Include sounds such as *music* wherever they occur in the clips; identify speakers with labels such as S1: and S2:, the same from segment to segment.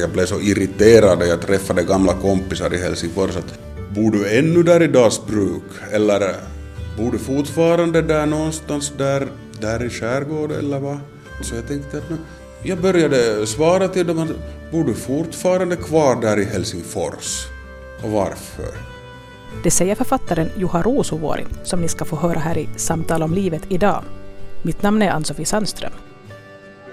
S1: Jag blev så irriterad när jag träffade gamla kompisar i Helsingfors att bor du ännu där i Dalsbruk eller bor du fortfarande där någonstans där, där i skärgården eller vad? Så jag tänkte att nu, jag började svara till dem att bor du fortfarande kvar där i Helsingfors? Och varför?
S2: Det säger författaren Juha Rosuvuori som ni ska få höra här i Samtal om livet idag. Mitt namn är Ann-Sofie Sandström.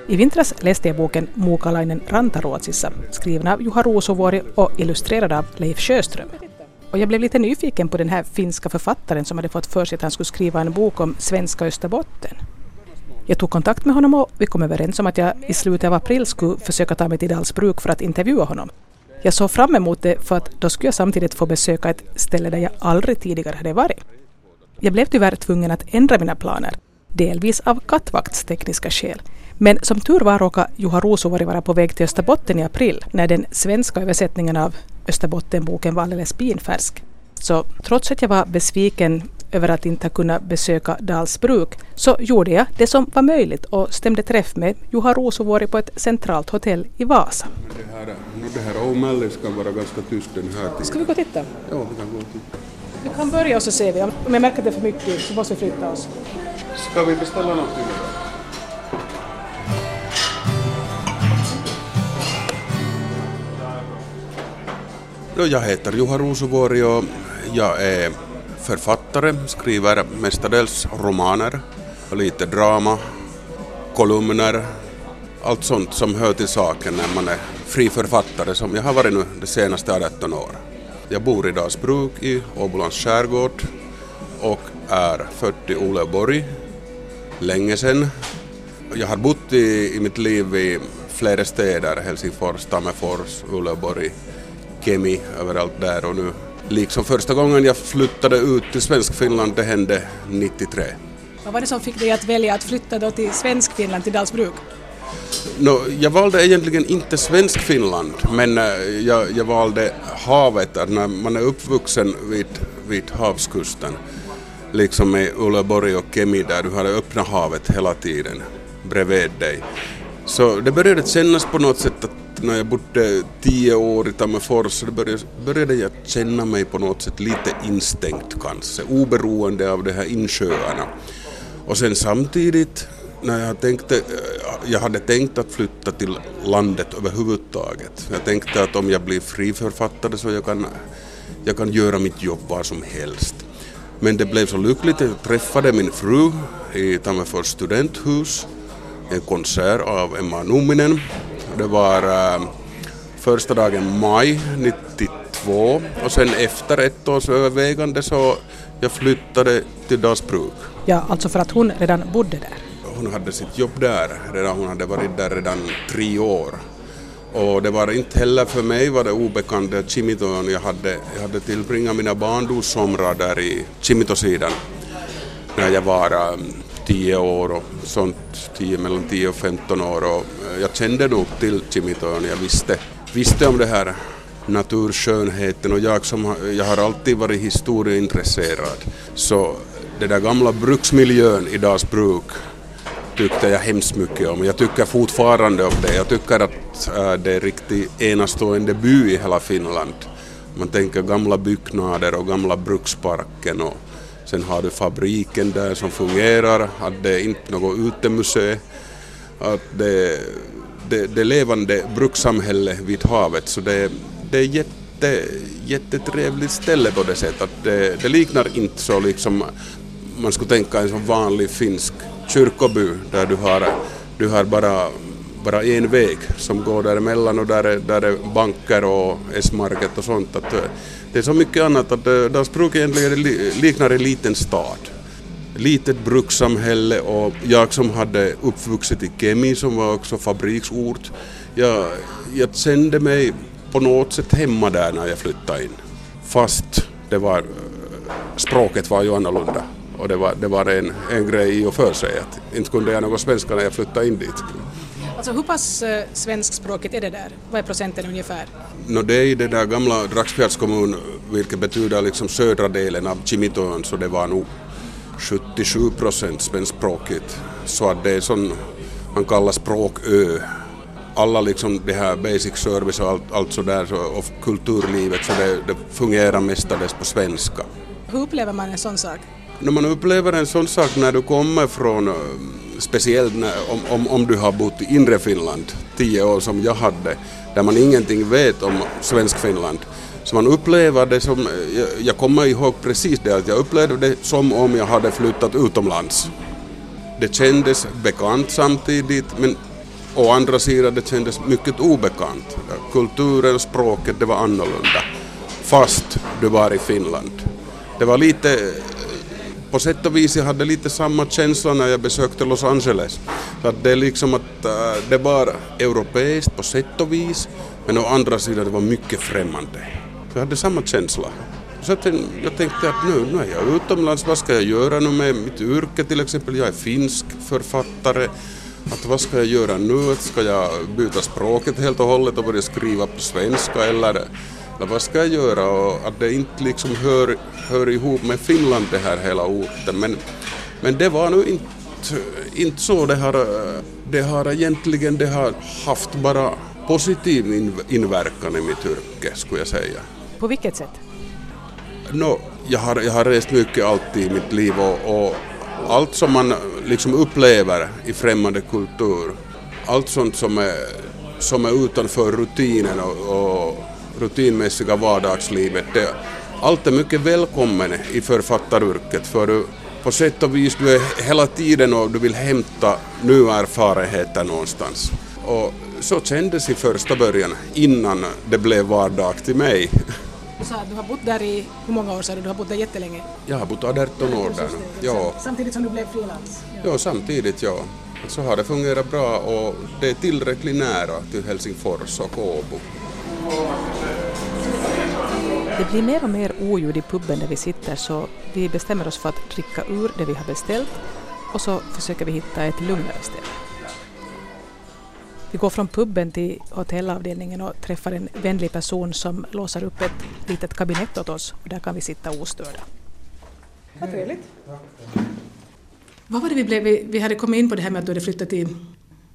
S2: I vintras läste jag boken Mukalainen rantaruotsissa skriven av Juha Ruusuvuori och illustrerad av Leif Sjöström. Och jag blev lite nyfiken på den här finska författaren som hade fått för sig att han skulle skriva en bok om svenska Österbotten. Jag tog kontakt med honom och vi kom överens om att jag i slutet av april skulle försöka ta mig till Dalsbruk för att intervjua honom. Jag såg fram emot det för att då skulle jag samtidigt få besöka ett ställe där jag aldrig tidigare hade varit. Jag blev tyvärr tvungen att ändra mina planer, delvis av kattvaktstekniska skäl. Men som tur var råkade Juha Rosuvuori vara på väg till Österbotten i april när den svenska översättningen av Österbottenboken var alldeles pinfärsk. Så trots att jag var besviken över att inte kunna besöka Dalsbruk så gjorde jag det som var möjligt och stämde träff med Juha Rosuvuori på ett centralt hotell i Vasa.
S1: Det här, det här O'Malley ska vara ganska tyst den här tiden.
S2: Ska vi gå och titta?
S1: Ja, vi kan gå och titta.
S2: Vi kan börja och så ser vi. Om jag märker att det är för mycket så måste vi flytta oss.
S1: Ska vi beställa någonting? Jag heter Juha Rosuvuori och jag är eh, författare, skriver mestadels romaner, lite drama, kolumner, allt sånt som hör till saken när man är fri författare som jag har varit nu de senaste 18 åren. Jag bor i Dalsbruk i Åbolands skärgård och är född i Uleåborg länge sedan. Jag har bott i, i mitt liv i flera städer, Helsingfors, Tammerfors, Uleåborg, Kemi, överallt där och nu liksom första gången jag flyttade ut till Svenskfinland det hände 93.
S2: Vad var det som fick dig att välja att flytta då till Svenskfinland, till Dalsbruk?
S1: No, jag valde egentligen inte Svenskfinland men eh, jag, jag valde havet, att när man är uppvuxen vid, vid havskusten liksom i Uleåborg och Kemi där du har det öppna havet hela tiden bredvid dig. Så det började kännas på något sätt att när jag bodde tio år i Tammerfors så började, började jag känna mig på något sätt lite instängt kanske, oberoende av de här insjöarna. Och sen samtidigt när jag tänkte, jag hade tänkt att flytta till landet överhuvudtaget. Jag tänkte att om jag blir friförfattare så jag kan jag kan göra mitt jobb var som helst. Men det blev så lyckligt, jag träffade min fru i Tammerfors studenthus, en konsert av Emma Numminen det var äh, första dagen maj 92 och sen efter ett års övervägande så jag flyttade till Dalsbruk.
S2: Ja, alltså för att hon redan bodde där?
S1: Hon hade sitt jobb där redan, hon hade varit där redan tre år. Och det var inte heller för mig var det obekant det Chimiton jag hade, jag hade tillbringat mina barndomssomrar där i Chimitosidan när jag var um, 10 år och sånt, 10, mellan 10 och 15 år och eh, jag kände nog till Kimitoön, jag visste, visste om det här naturskönheten och jag som jag har alltid varit historieintresserad så den där gamla bruksmiljön i Dalsbruk tyckte jag hemskt mycket om. Jag tycker fortfarande om det. Jag tycker att eh, det är riktigt enastående by i hela Finland. Man tänker gamla byggnader och gamla bruksparken och Sen har du fabriken där som fungerar, att det är inte något utemuseum, att det, det, det levande brukssamhället vid havet. Så det, det är jätte, jättetrevligt ställe på det sättet. Att det, det liknar inte så liksom man skulle tänka en sån vanlig finsk kyrkoby där du har, du har bara, bara en väg som går däremellan och där är, där är banker och S-market och sånt. Att det är så mycket annat att eh, Dalsbruk egentligen liknar en liten stad. Litet brukssamhälle och jag som hade uppvuxit i Kemi som var också fabriksort, jag, jag kände mig på något sätt hemma där när jag flyttade in. Fast det var, eh, språket var ju annorlunda och det var, det var en, en grej i och för sig att inte kunde jag något svenska när jag flyttade in dit.
S2: Alltså hur pass eh, svenskspråkigt är det där? Vad är procenten ungefär?
S1: No, det är i den där gamla Dragsfjärds kommun, vilket betyder liksom södra delen av Chimitoön, så det var nog 77 procent svenskspråkigt. Så att det är sån, man kallar språkö. alla liksom det här basic service och allt, allt sådär så, och kulturlivet så det, det fungerar mestadels på svenska.
S2: Hur upplever man en sån sak?
S1: När man upplever en sån sak när du kommer från, eh, speciellt när, om, om, om du har bott i inre Finland tio år som jag hade, där man ingenting vet om svensk Finland, så man upplever det som, jag, jag kommer ihåg precis det, att jag upplevde det som om jag hade flyttat utomlands. Det kändes bekant samtidigt, men å andra sidan det kändes mycket obekant. Kulturen språket, det var annorlunda. Fast du var i Finland. Det var lite, på sätt och vis, jag hade lite samma känsla när jag besökte Los Angeles. Så att det är liksom att äh, det var europeiskt på sätt och vis, men å andra sidan det var mycket främmande. Jag hade samma känsla. Så att jag tänkte att nu, nu är jag utomlands, vad ska jag göra nu med mitt yrke till exempel? Jag är finsk författare. Att vad ska jag göra nu? Ska jag byta språket helt och hållet och börja skriva på svenska eller vad ska jag göra? Och att det inte liksom hör, hör ihop med Finland det här hela orten. Men, men det var nu inte, inte så. Det har, det har egentligen det har haft bara positiv inverkan i mitt yrke skulle jag säga.
S2: På vilket sätt?
S1: No, jag, har, jag har rest mycket alltid i mitt liv och, och allt som man liksom upplever i främmande kultur, allt sånt som är, som är utanför rutinen och, och rutinmässiga vardagslivet, det, allt är mycket välkommen i författaryrket för du, på sätt och vis du är hela tiden och du vill hämta nya erfarenheter någonstans. Och så kändes i första början innan det blev vardag till mig.
S2: Du sa att du har bott där i, hur många år sa du? Du har bott där jättelänge?
S1: Jag har bott 18 år där nu.
S2: Ja. Samtidigt som du blev frilans?
S1: Ja. ja, samtidigt ja. Så har det fungerat bra och det är tillräckligt nära till Helsingfors och Åbo.
S2: Det blir mer och mer oljud i puben där vi sitter så vi bestämmer oss för att dricka ur det vi har beställt och så försöker vi hitta ett lugnare ställe. Vi går från puben till hotellavdelningen och träffar en vänlig person som låser upp ett litet kabinett åt oss och där kan vi sitta ostörda. Vad trevligt. Vad var det vi blev? Vi hade kommit in på det här med att du hade flyttat till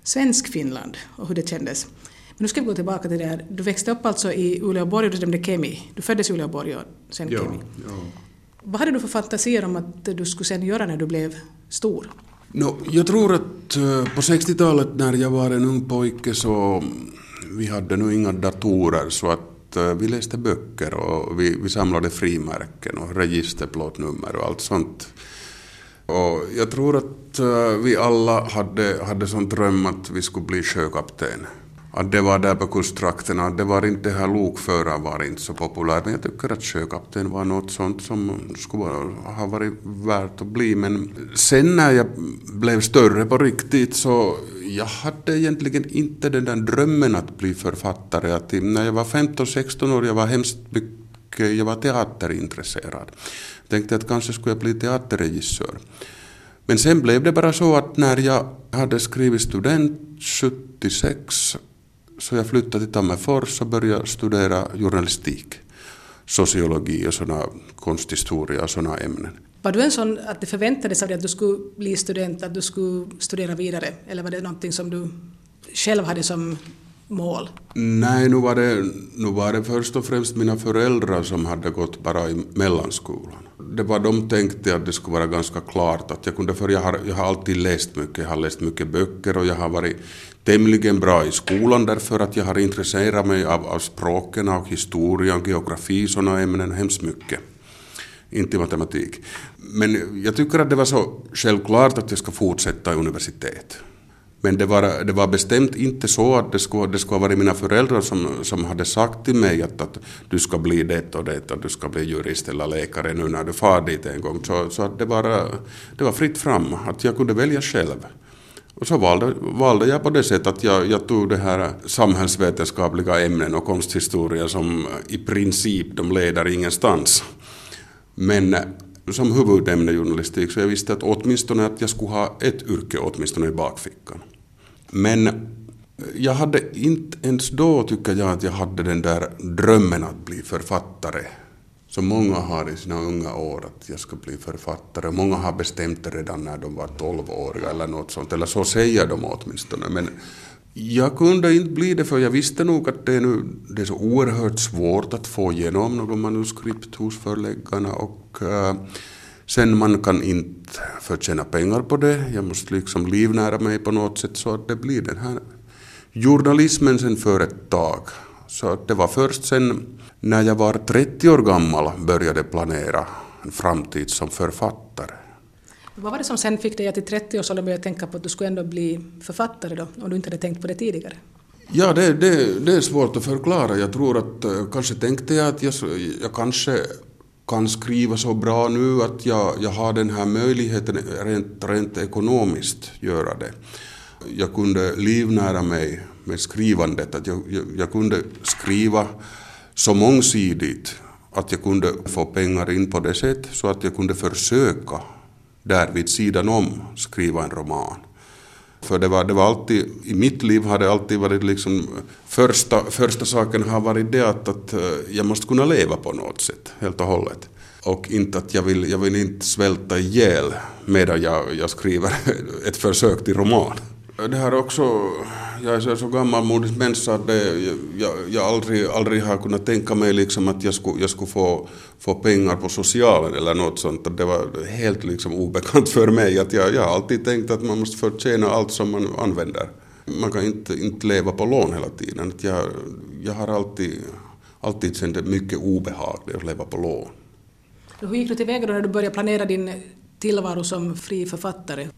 S2: svensk Finland och hur det kändes. Nu ska vi gå tillbaka till det här. Du växte upp alltså i Uleåborg och du nämnde Kemi. Du föddes i Uleåborg och sen ja, Kemi. Ja. Vad hade du för fantasier om att du skulle sen göra när du blev stor?
S1: No, jag tror att eh, på 60-talet när jag var en ung pojke så vi hade nog inga datorer så att eh, vi läste böcker och vi, vi samlade frimärken och registerplåtnummer och allt sånt. Och jag tror att eh, vi alla hade, hade sån dröm att vi skulle bli sjökapten att det var där på kusttrakterna. Det var inte det här lokförare var inte så populärt, men jag tycker att sjökapten var något sånt som skulle ha varit värt att bli. Men sen när jag blev större på riktigt så jag hade egentligen inte den där drömmen att bli författare. Att när jag var 15-16 år, jag var hemskt mycket, jag var teaterintresserad. Jag tänkte att kanske skulle jag bli teaterregissör. Men sen blev det bara så att när jag hade skrivit student 76 så jag flyttade till Tammerfors och började studera journalistik, sociologi och såna konsthistoria och sådana ämnen.
S2: Var du en sån att det förväntades av dig att du skulle bli student, att du skulle studera vidare? Eller var det någonting som du själv hade som mål?
S1: Nej, nu var, det, nu var det först och främst mina föräldrar som hade gått bara i mellanskolan. Det var de tänkte att det skulle vara ganska klart att jag kunde, för jag har, jag har alltid läst mycket, jag har läst mycket böcker och jag har varit tämligen bra i skolan därför att jag har intresserat mig av, av språken och historia och geografi, sådana ämnen hemskt mycket. Inte matematik. Men jag tycker att det var så självklart att jag ska fortsätta i universitet. Men det var, det var bestämt inte så att det skulle, det skulle ha varit mina föräldrar som, som hade sagt till mig att, att du ska bli det och det, att du ska bli jurist eller läkare nu när du far dit en gång. Så, så att det, var, det var fritt fram, att jag kunde välja själv. Och så valde, valde jag på det sättet att jag, jag tog det här samhällsvetenskapliga ämnen och konsthistoria som i princip de leder ingenstans. Men eh, som huvudämne journalistik så jag visste att åtminstone att jag skulle ha ett yrke åtminstone i bakfickan. Men eh, jag hade inte ens då tycker jag att jag hade den där drömmen att bli författare som många har i sina unga år att jag ska bli författare. Många har bestämt det redan när de var 12-åriga eller något sånt, eller så säger de åtminstone. Men Jag kunde inte bli det för jag visste nog att det är, nu, det är så oerhört svårt att få igenom något manuskript hos förläggarna och uh, sen man kan inte förtjäna pengar på det. Jag måste liksom livnära mig på något sätt så att det blir den här journalismen sen för ett tag. Så det var först sen när jag var 30 år gammal började planera en framtid som författare.
S2: Vad var det som sen fick dig att i 30-årsåldern börja tänka på att du skulle ändå bli författare då, om du inte hade tänkt på det tidigare?
S1: Ja, det, det, det är svårt att förklara. Jag tror att uh, kanske tänkte jag att jag, jag kanske kan skriva så bra nu att jag, jag har den här möjligheten rent, rent ekonomiskt göra det. Jag kunde livnära mig med skrivandet, att jag, jag, jag kunde skriva så mångsidigt att jag kunde få pengar in på det sätt så att jag kunde försöka där vid sidan om skriva en roman. För det var, det var alltid, i mitt liv har det alltid varit liksom, första, första saken har varit det att, att eh, jag måste kunna leva på något sätt, helt och hållet. Och inte att jag vill, jag vill inte svälta ihjäl medan jag, jag skriver *laughs* ett försök till roman. Det här också, jag är så gammalmodig människa att det, jag, jag aldrig, aldrig har kunnat tänka mig liksom att jag skulle, jag skulle få, få pengar på socialen eller något sånt. Det var helt liksom obekant för mig. Att jag, jag har alltid tänkt att man måste förtjäna allt som man använder. Man kan inte, inte leva på lån hela tiden. Att jag, jag har alltid, alltid känt mycket obehag att leva på lån.
S2: Hur gick du tillväga då när du började planera din tillvaro som fri författare?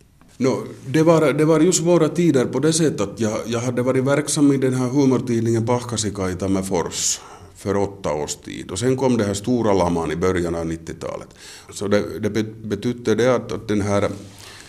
S1: No, det, var, det var ju svåra tider på det sättet att jag, jag hade varit verksam i den här humortidningen Pahkasika i Tammerfors för åtta års tid. Och sen kom det här stora laman i början av 90-talet. Så det, det betydde det att, att den här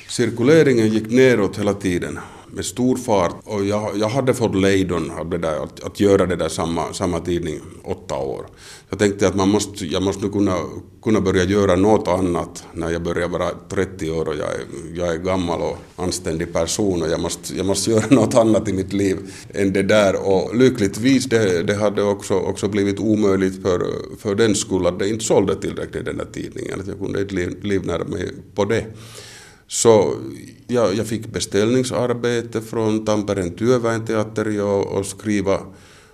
S1: cirkuleringen gick neråt hela tiden med stor fart och jag, jag hade fått lejdon av det där, att, att göra det där samma, samma tidning åtta år. Jag tänkte att man måste, jag måste kunna, kunna börja göra något annat när jag börjar vara 30 år och jag är, jag är gammal och anständig person och jag måste, jag måste göra *laughs* något annat i mitt liv än det där och lyckligtvis det, det hade också, också blivit omöjligt för, för den skull att det inte sålde tillräckligt den där tidningen, att jag kunde inte livnära mig på det. Så jag, jag fick beställningsarbete från Tampereen työväenteatteri och, och skriva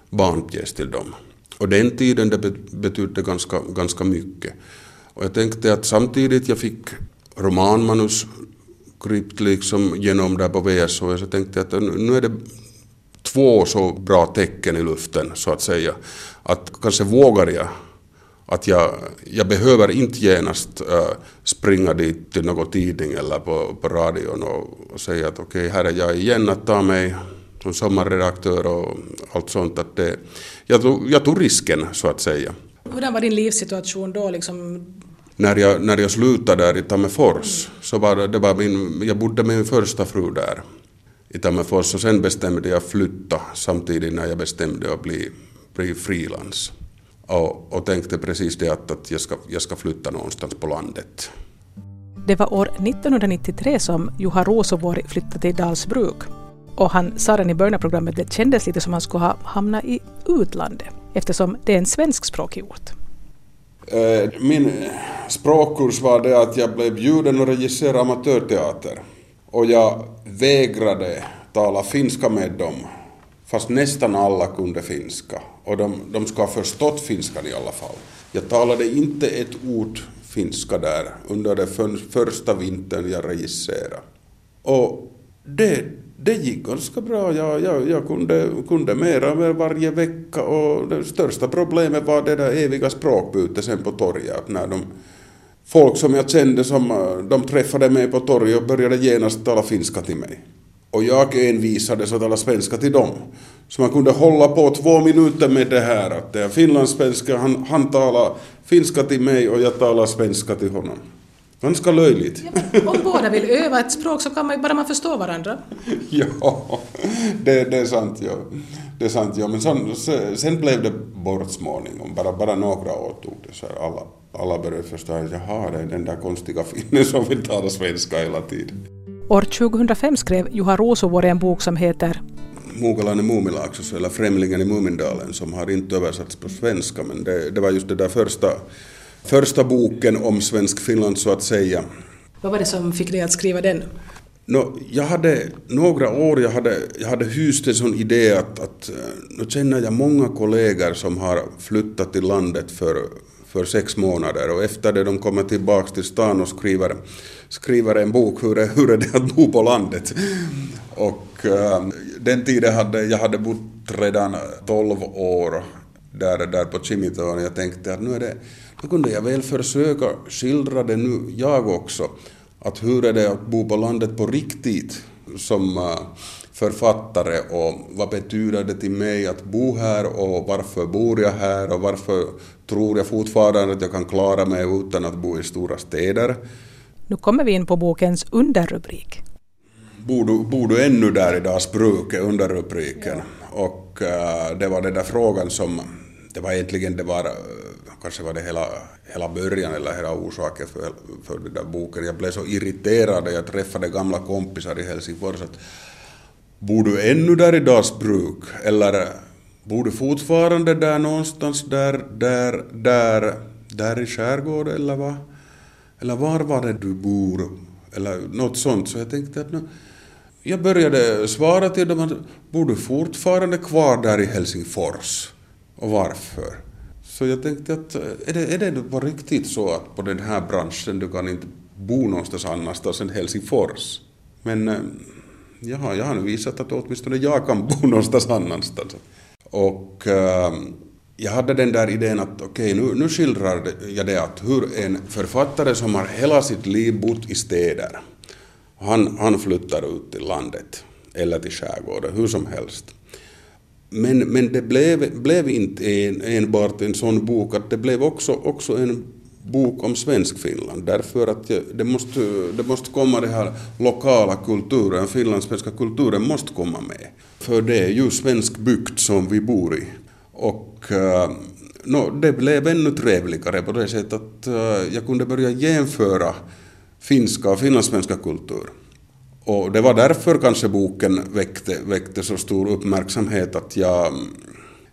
S1: barnpjäs till dem. Och den tiden det betydde ganska, ganska mycket. Och jag tänkte att samtidigt jag fick romanmanuskript liksom genom där på VSO, så tänkte jag att nu är det två så bra tecken i luften så att säga. Att kanske vågar jag att jag, jag behöver inte genast äh, springa dit till någon tidning eller på, på radion och, och säga att okej, okay, här är jag igen att ta mig som sommarredaktör och allt sånt. Att det, jag, tog, jag tog risken så att säga.
S2: Hur var din livssituation då? Liksom?
S1: När, jag, när jag slutade där i Tammerfors, mm. så var det, det var min, jag bodde med min första fru där i Tammerfors och sen bestämde jag flytta samtidigt när jag bestämde att bli, bli frilans och, och tänkte precis det att, att jag, ska, jag ska flytta någonstans på landet.
S2: Det var år 1993 som Juha Rosovuori flyttade till Dalsbruk. Och han sa redan i början av programmet att det kändes lite som att han skulle ha hamnat i utlandet eftersom det är en svenskspråkig ort.
S1: Eh, min språkkurs var det att jag blev bjuden att regissera amatörteater. Och jag vägrade tala finska med dem fast nästan alla kunde finska. Och de, de ska ha förstått finskan i alla fall. Jag talade inte ett ord finska där under den för, första vintern jag registrerade. Och det, det gick ganska bra. Jag, jag, jag kunde, kunde mera med varje vecka och det största problemet var det där eviga språkbytet sen på torget. När de, folk som jag kände som de träffade mig på torget och började genast tala finska till mig och jag envisades att tala svenska till dem. Så man kunde hålla på två minuter med det här att det är finlandssvenska, han, han talar finska till mig och jag talar svenska till honom. Ganska löjligt.
S2: Ja, om båda vill öva ett språk så kan man ju bara man förstå varandra. *laughs*
S1: ja, det, det, är sant. Ja. Det är sant, ja. Men sen, sen blev det bort småningom. Bara, bara några år tog det. Så alla, alla började förstå att jaha, det är den där konstiga finnen som vill tala svenska hela tiden.
S2: År 2005 skrev Juha Rosovuori en bok som heter
S1: Muukalainen muumilaaksossa eller Främlingen i Mumindalen som har inte översatts på svenska men det, det var just det där första, första boken om svensk Finland så att säga.
S2: Vad var det som fick dig att skriva den?
S1: No, jag hade några år, jag hade, jag hade hyst en sån idé att, att nu känner jag många kollegor som har flyttat till landet för, för sex månader. Och efter det de kommer tillbaka till stan och skriver, skriver en bok hur är, hur är det att bo på landet. Och äh, den tiden hade jag hade bott redan 12 år där, där på Chimiton. Och jag tänkte att nu är det, nu kunde jag väl försöka skildra det nu jag också. Att hur är det att bo på landet på riktigt som äh, författare och vad betyder det till mig att bo här och varför bor jag här och varför tror jag fortfarande att jag kan klara mig utan att bo i stora städer.
S2: Nu kommer vi in på bokens underrubrik.
S1: Bor du, bor du ännu där i Dalsbruk är underrubriken. Ja. Och äh, det var den där frågan som, det var egentligen, det var kanske var det hela, hela början eller hela orsaken för, för den där boken. Jag blev så irriterad när jag träffade gamla kompisar i Helsingfors att bor du ännu där i Dalsbruk eller bor du fortfarande där någonstans där, där, där, där i skärgården eller vad? Eller var var det du bor? Eller något sånt. Så jag tänkte att nu, jag började svara till dem att bor du fortfarande kvar där i Helsingfors? Och varför? Så jag tänkte att är det, är det på riktigt så att på den här branschen du kan inte bo någonstans annanstans än Helsingfors? Men eh, jaha, jag har nu visat att åtminstone jag kan bo *laughs* någonstans annanstans. Och äh, jag hade den där idén att okej, okay, nu, nu skildrar jag det att hur en författare som har hela sitt liv bott i städer, han, han flyttar ut till landet eller till skärgården, hur som helst. Men, men det blev, blev inte en, enbart en sån bok, att det blev också, också en bok om Svensk-Finland därför att det måste, det måste komma den här lokala kulturen, finlandssvenska kulturen måste komma med. För det är ju svensk bygd som vi bor i. Och eh, no, det blev ännu trevligare på det sättet att eh, jag kunde börja jämföra finska och finlandssvenska kultur. Och det var därför kanske boken väckte, väckte så stor uppmärksamhet att jag, mm,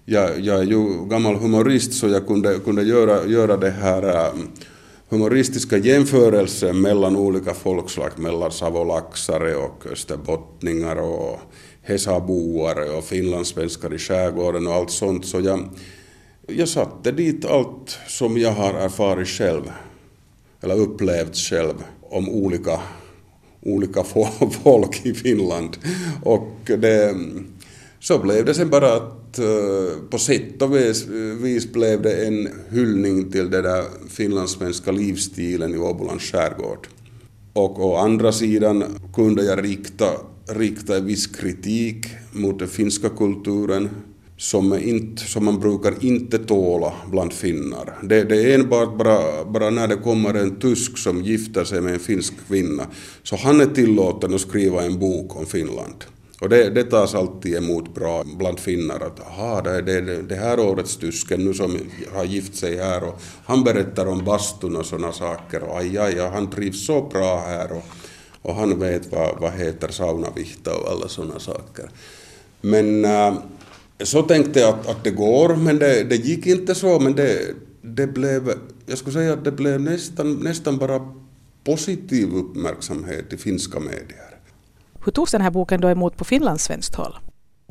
S1: jag, jag är ju gammal humorist så jag kunde, kunde göra, göra det här um, humoristiska jämförelser mellan olika folkslag, mellan savolaxare och österbottningar och hesaboare och finlandssvenskar i skärgården och allt sånt. Så jag, jag satte dit allt som jag har erfarit själv, eller upplevt själv, om olika olika *laughs* folk i Finland. Och det, så blev det sen bara att eh, på sätt och vis, eh, vis blev det en hyllning till den där finlandssvenska livsstilen i Åbolands skärgård. Och å andra sidan kunde jag rikta, rikta en viss kritik mot den finska kulturen som, inte, som man brukar inte tåla bland finnar. Det, det, är enbart bara, bara när det kommer en tysk som gifter sig med en finsk kvinna, så han är tillåten att skriva en bok om Finland. Och det, det tas alltid emot bra bland finnar att aha, det är det, det här årets tysken nu som har gift sig här och han berättar om bastun och sådana saker och aj, aj, aj han trivs så bra här och, och han vet vad, vad heter saunavihta och alla sådana saker. Men äh, så tänkte jag att, att det går, men det, det gick inte så. Men det, det blev, jag skulle säga att det blev nästan, nästan bara positiv uppmärksamhet i finska medier.
S2: Hur togs den här boken då emot på finlandssvenskt håll?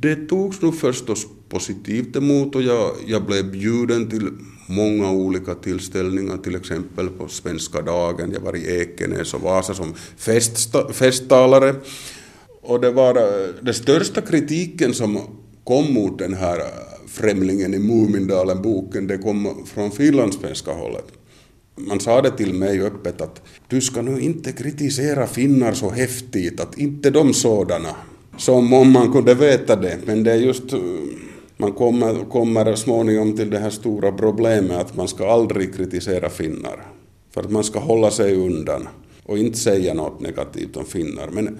S1: Det togs nog förstås positivt emot och jag, jag blev bjuden till många olika tillställningar, till exempel på Svenska dagen. Jag var i Ekenäs och Vasa som feststa, festtalare. Och det var eh, den största kritiken som kom mot den här eh, främlingen i Mumindalen-boken, det kom från finlandssvenska hållet. Man sa det till mig öppet att du ska nu inte kritisera finnar så häftigt, att inte de sådana. Som om man kunde veta det, men det är just eh, man kommer, kommer småningom till det här stora problemet att man ska aldrig kritisera finnar. För att man ska hålla sig undan och inte säga något negativt om finnar. Men eh,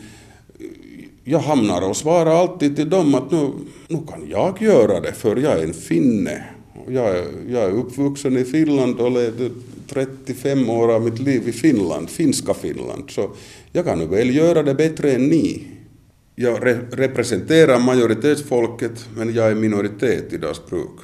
S1: jag hamnar och svarar alltid till dem att nu, nu kan jag göra det för jag är en finne. Jag är, jag är uppvuxen i Finland och levde 35 år av mitt liv i Finland, finska Finland. Så jag kan väl göra det bättre än ni. Jag re representerar majoritetsfolket men jag är minoritet i deras bruk.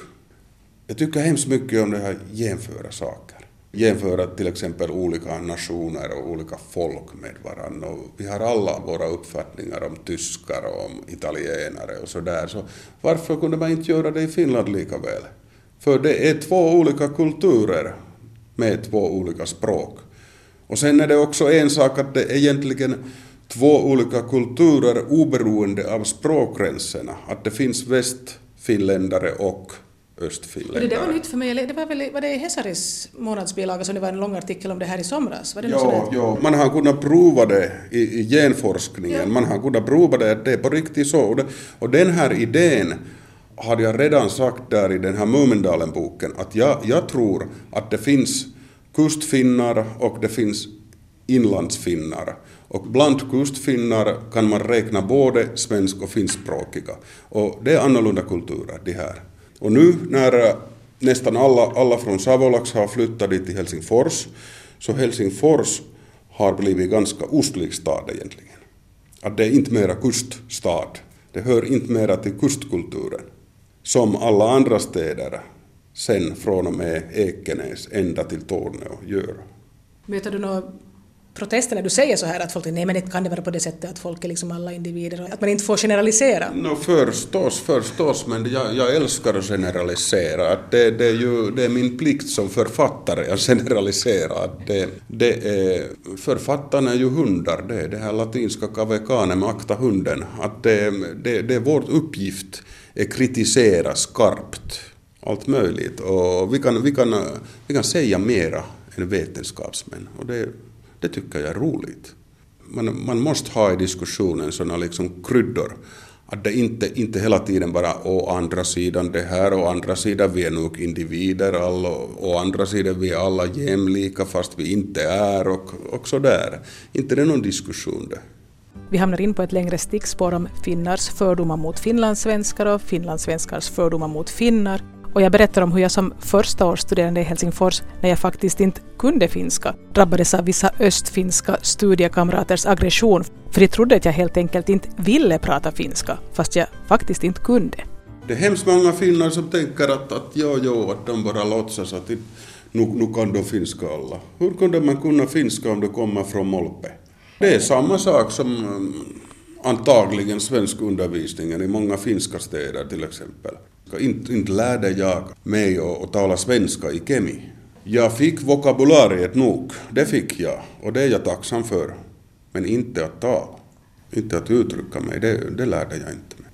S1: Jag tycker hemskt mycket om det här jämföra saker. jämföra till exempel olika nationer och olika folk med varandra. Och vi har alla våra uppfattningar om tyskar och om italienare och sådär. Så varför kunde man inte göra det i Finland lika väl? För det är två olika kulturer med två olika språk. Och sen är det också en sak att det är egentligen två olika kulturer oberoende av språkgränserna. Att det finns västfinländare och östfinländare.
S2: Det var nytt för mig. Det var, väl, var det i Hesaris månadsbilaga som det var en lång artikel om det här i somras? Var det
S1: ja, ja, man har kunnat prova det i, i genforskningen. Ja. Man har kunnat prova det att det är på riktigt så. Och, det, och den här idén hade jag redan sagt där i den här Mumindalen-boken att jag, jag tror att det finns kustfinnar och det finns inlandsfinnar. Och bland kustfinnar kan man räkna både svensk och finskspråkiga. Och det är annorlunda kulturer, de här. Och nu när eh, nästan alla, alla från Savolax har flyttat dit till Helsingfors, så Helsingfors har blivit ganska ostlig stad egentligen. Att det är inte mera kuststad. Det hör inte mera till kustkulturen. Som alla andra städer sen från och med Ekenäs ända till Torneå gör.
S2: Möter du några protester när du säger så här att folk nej men det kan det vara på det sättet att folk är liksom alla individer att man inte får generalisera?
S1: No, förstås, förstås, men jag, jag älskar att generalisera. Att det, det, är ju, det är min plikt som författare att *laughs* generalisera. Att det, det är, författarna är ju hundar, det är det här latinska kavekanem, akta hunden. Att det, det, det är vår uppgift Eh, kritisera skarpt allt möjligt och vi kan, vi kan, vi kan säga mera än vetenskapsmän och det det tycker jag är roligt. Man, man måste ha i diskussionen sådana liksom kryddor. Att det inte, inte hela tiden bara å andra sidan det här, å andra sidan vi är nog individer alla, å andra sidan vi är alla jämlika fast vi inte är och, och sådär. Inte det är någon diskussion det.
S2: Vi hamnar in på ett längre stickspår om finnars fördomar mot finlandssvenskar och finlandssvenskars fördomar mot finnar och jag berättar om hur jag som första årsstuderande i Helsingfors, när jag faktiskt inte kunde finska, drabbades av vissa östfinska studiekamraters aggression, för de trodde att jag helt enkelt inte ville prata finska, fast jag faktiskt inte kunde.
S1: Det är hemskt många finnar som tänker att, att jo, jo, att de bara låtsas att nu, nu kan de finska alla. Hur kunde man kunna finska om du kommer från Molpe? Det är samma sak som mm, antagligen svenskundervisningen i många finska städer till exempel. Inte, inte lärde jag mig att tala svenska i kemi. Jag fick vokabulariet nog, det fick jag och det är jag tacksam för. Men inte att tala, inte att uttrycka mig, det, det lärde jag inte mig.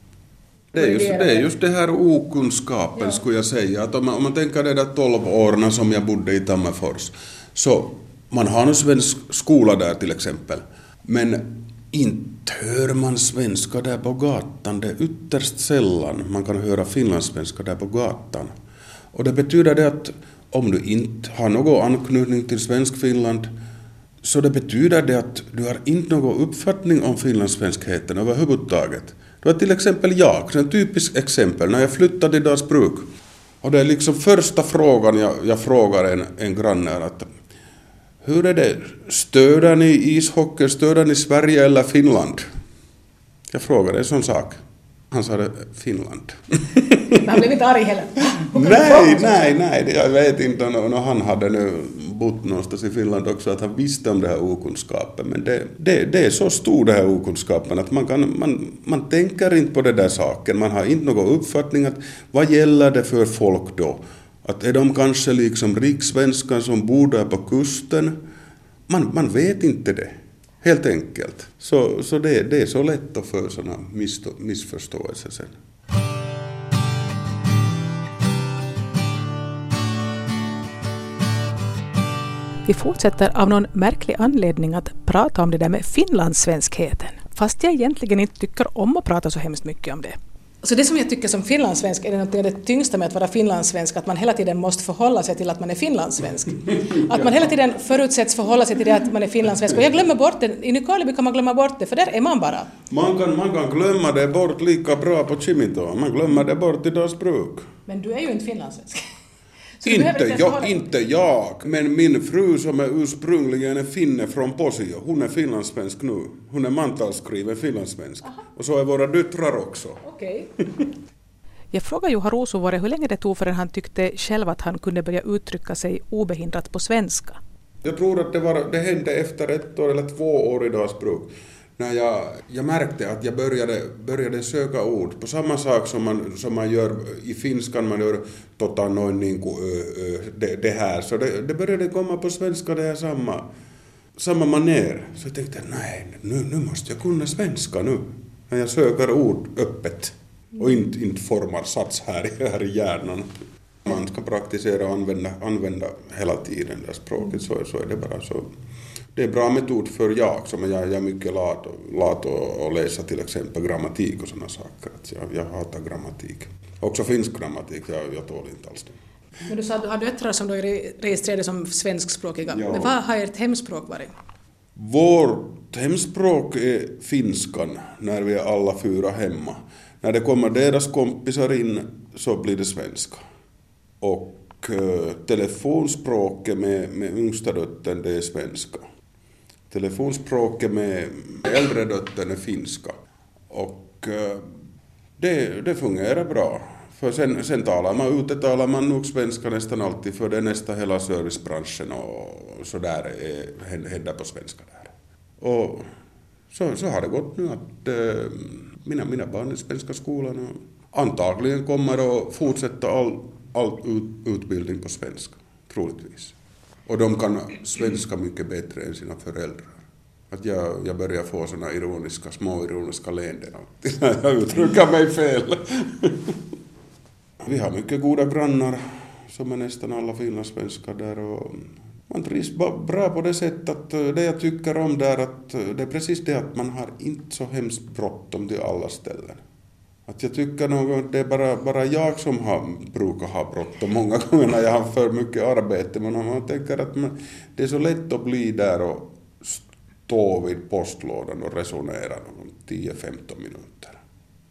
S1: Det är, just, det är just det här okunskapen ja. skulle jag säga. Att om man, om man tänker de där tolv åren som jag bodde i Tammerfors. Så man har en svensk skola där till exempel. Men inte hör man svenska där på gatan, det är ytterst sällan man kan höra finlandssvenska där på gatan. Och det betyder det att om du inte har någon anknytning till Svenskfinland så det betyder det att du har inte någon uppfattning om finlandssvenskheten överhuvudtaget. Det var till exempel jag, ett typiskt exempel, när jag flyttade till Dalsbruk. Och det är liksom första frågan jag, jag frågar en, en granne att hur är det, stöder ni ishockey, stöder ni Sverige eller Finland? Jag frågade en sån sak. Han sa Finland. *laughs*
S2: Han blev inte arg heller?
S1: nej, nej, nej, jag vet inte om han hade nu bott någonstans i Finland också, att han visste om det här okunskapen. Men det, det, det är så stor den här okunskapen att man, kan, man, man tänker inte på den där saken. Man har inte någon uppfattning att vad gäller det för folk då? Att är de kanske liksom rikssvenskar som bor där på kusten? Man, man vet inte det, helt enkelt. Så, så det, det är så lätt att få sådana missförståelser sen.
S2: Vi fortsätter av någon märklig anledning att prata om det där med finlandssvenskheten. Fast jag egentligen inte tycker om att prata så hemskt mycket om det. Så det som jag tycker som finlandssvensk är det, det tyngsta med att vara finlandssvensk, att man hela tiden måste förhålla sig till att man är finlandssvensk. *laughs* Att man hela tiden förutsätts förhålla sig till det att man är finlandssvensk. Och jag glömmer bort det, i Nykarleby kan man glömma bort det, för där är man bara.
S1: Man kan, man kan glömma det bort lika bra på Kimito, man glömmer det bort i Dalsbruk.
S2: Men du är ju inte finlandssvensk.
S1: Inte jag, inte jag, men min fru som är ursprungligen en finne från Posio, hon är finlandssvensk nu. Hon är mantalsskriven finlandssvensk. Aha. Och så är våra döttrar också.
S2: Okay. *laughs* Jag frågade Juha Rosuvuori hur länge det tog förrän han tyckte själv att han kunde börja uttrycka sig obehindrat på svenska.
S1: Jag tror att det, var, det hände efter ett år eller två år i Dalsbruk när jag, jag märkte att jag började, började söka ord på samma sak som man, som man gör i finskan, man gör tota noin niin kuin, det, det här, så det, det började komma på svenska det här samma, samma maner. Så jag tänkte, nej, nu, nu måste jag kunna svenska nu, när jag söker ord öppet och inte, inte formar sats här, *laughs* här i hjärnan. Man ska praktisera och använda, använda hela tiden det språket, så, så är det bara så det är bra metod för jag som jag, jag är mycket lat, lat att läsa till exempel grammatik och sådana saker. Att jag, jag hatar grammatik. Också finsk grammatik, jag, jag tål inte alls det.
S2: Men du sa att du har döttrar som du registrerade som svenskspråkiga. Ja. Men vad har ert hemspråk varit?
S1: Vårt hemspråk är finskan när vi är alla fyra hemma. När det kommer deras kompisar in så blir det svenska. Och uh, telefonspråket med, med yngsta dottern det är svenska telefonspråket med äldre dottern är finska. Och eh, det, det fungerar bra. För sen, sen talar man ute talar man nog svenska nästan alltid för det nästa hela servicebranschen och så där eh, händer på svenska där. Och så, så har det gått nu att äh, mina, mina barn i svenska skolan och antagligen kommer att fortsätta all, all ut, utbildning på svenska, troligtvis. Och de kan svenska mycket bättre än sina föräldrar. Att jag, jag börjar få såna ironiska, små ironiska leenden alltid när jag uttrycker mig fel. Vi har mycket goda grannar som är nästan alla finlandssvenskar där och man trivs bra på det sättet att eh, det jag tycker om där att eh, det är precis det att man har inte så hemskt bråttom till alla ställen. Att jag tycker nog att det är bara, bara jag som har, brukar ha bråttom många gånger när jag har för mycket arbete. Men om man tänker att man, det är så lätt att bli där och stå vid postlådan och resonera 10-15 minuter.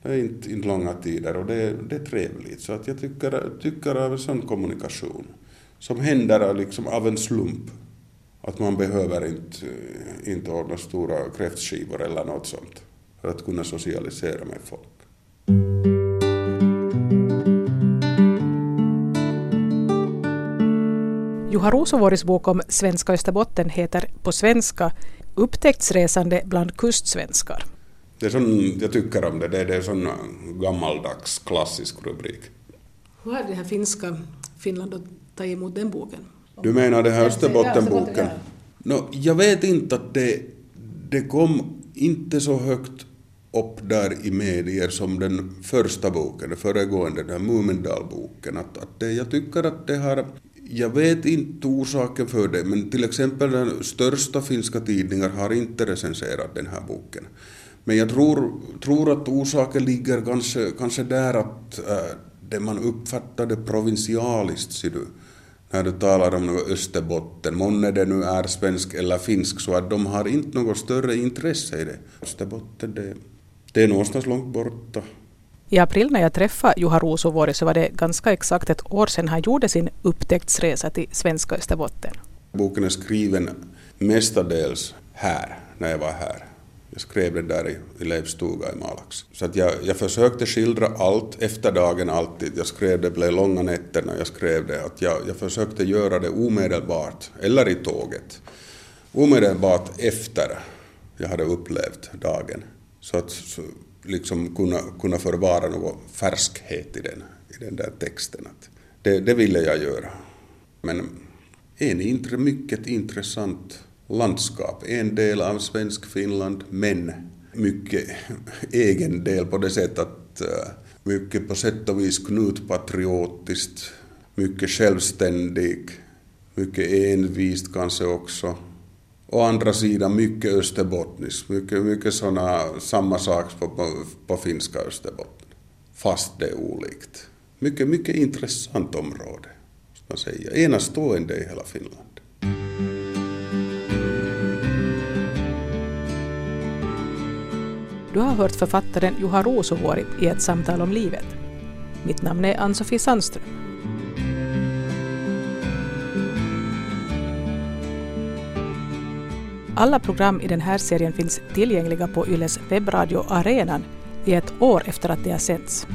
S1: Det är inte, inte långa tider och det, det är trevligt. Så att jag tycker, tycker av en sån kommunikation som händer liksom av en slump. Att man behöver inte, inte ordna stora kräftskivor eller något sånt för att kunna socialisera med folk.
S2: Juha Rosovuoris bok om svenska Österbotten heter på svenska Upptäcktsresande bland kustsvenskar.
S1: Det är sån, jag tycker om det, det är en sån gammaldags klassisk rubrik.
S2: Hur har det här finska Finland tagit emot den boken?
S1: Du menar den här Österbottenboken? No, jag vet inte att det, det kom inte så högt upp där i medier som den första boken, den föregående, den här Mumindalboken. Att, att det, jag tycker att det har... Jag vet inte orsaken för det, men till exempel den största finska tidningar har inte recenserat den här boken. Men jag tror, tror att orsaken ligger kanske, kanske där att äh, det man uppfattade provinsialiskt, ser du, när du talar om Österbotten, månne det nu är svensk eller finsk, så att de har inte något större intresse i det. Österbotten, det det är någonstans långt borta.
S2: I april när jag träffade Juha Rosovuori så var det ganska exakt ett år sedan han gjorde sin upptäcktsresa till svenska Österbotten.
S1: Boken är skriven mestadels här, när jag var här. Jag skrev den där i, i Leifs stuga i Malax. Så att jag, jag försökte skildra allt efter dagen alltid. Jag skrev det, blev långa nätter när jag skrev det. Att jag, jag försökte göra det omedelbart, eller i tåget. Omedelbart efter jag hade upplevt dagen. Så att så, liksom kunna, kunna förvara någon färskhet i den, i den där texten. Att det, det ville jag göra. Men en intre, mycket intressant landskap, en del av svensk Finland, men mycket *laughs* egen del på det sättet att eh, mycket på sätt och vis knutpatriotiskt, mycket självständig, mycket envist kanske också Å andra sidan mycket österbottniskt, mycket, mycket såna, samma sak på, på, på finska Österbotten. Fast det är olikt. Mycket, mycket intressant område, ska man säga. Enastående i hela Finland.
S2: Du har hört författaren Juha Ruusuvuori i ett samtal om livet. Mitt namn är Ann-Sofie Sandström. Alla program i den här serien finns tillgängliga på Yles webbradio Arenan i ett år efter att de har sänts.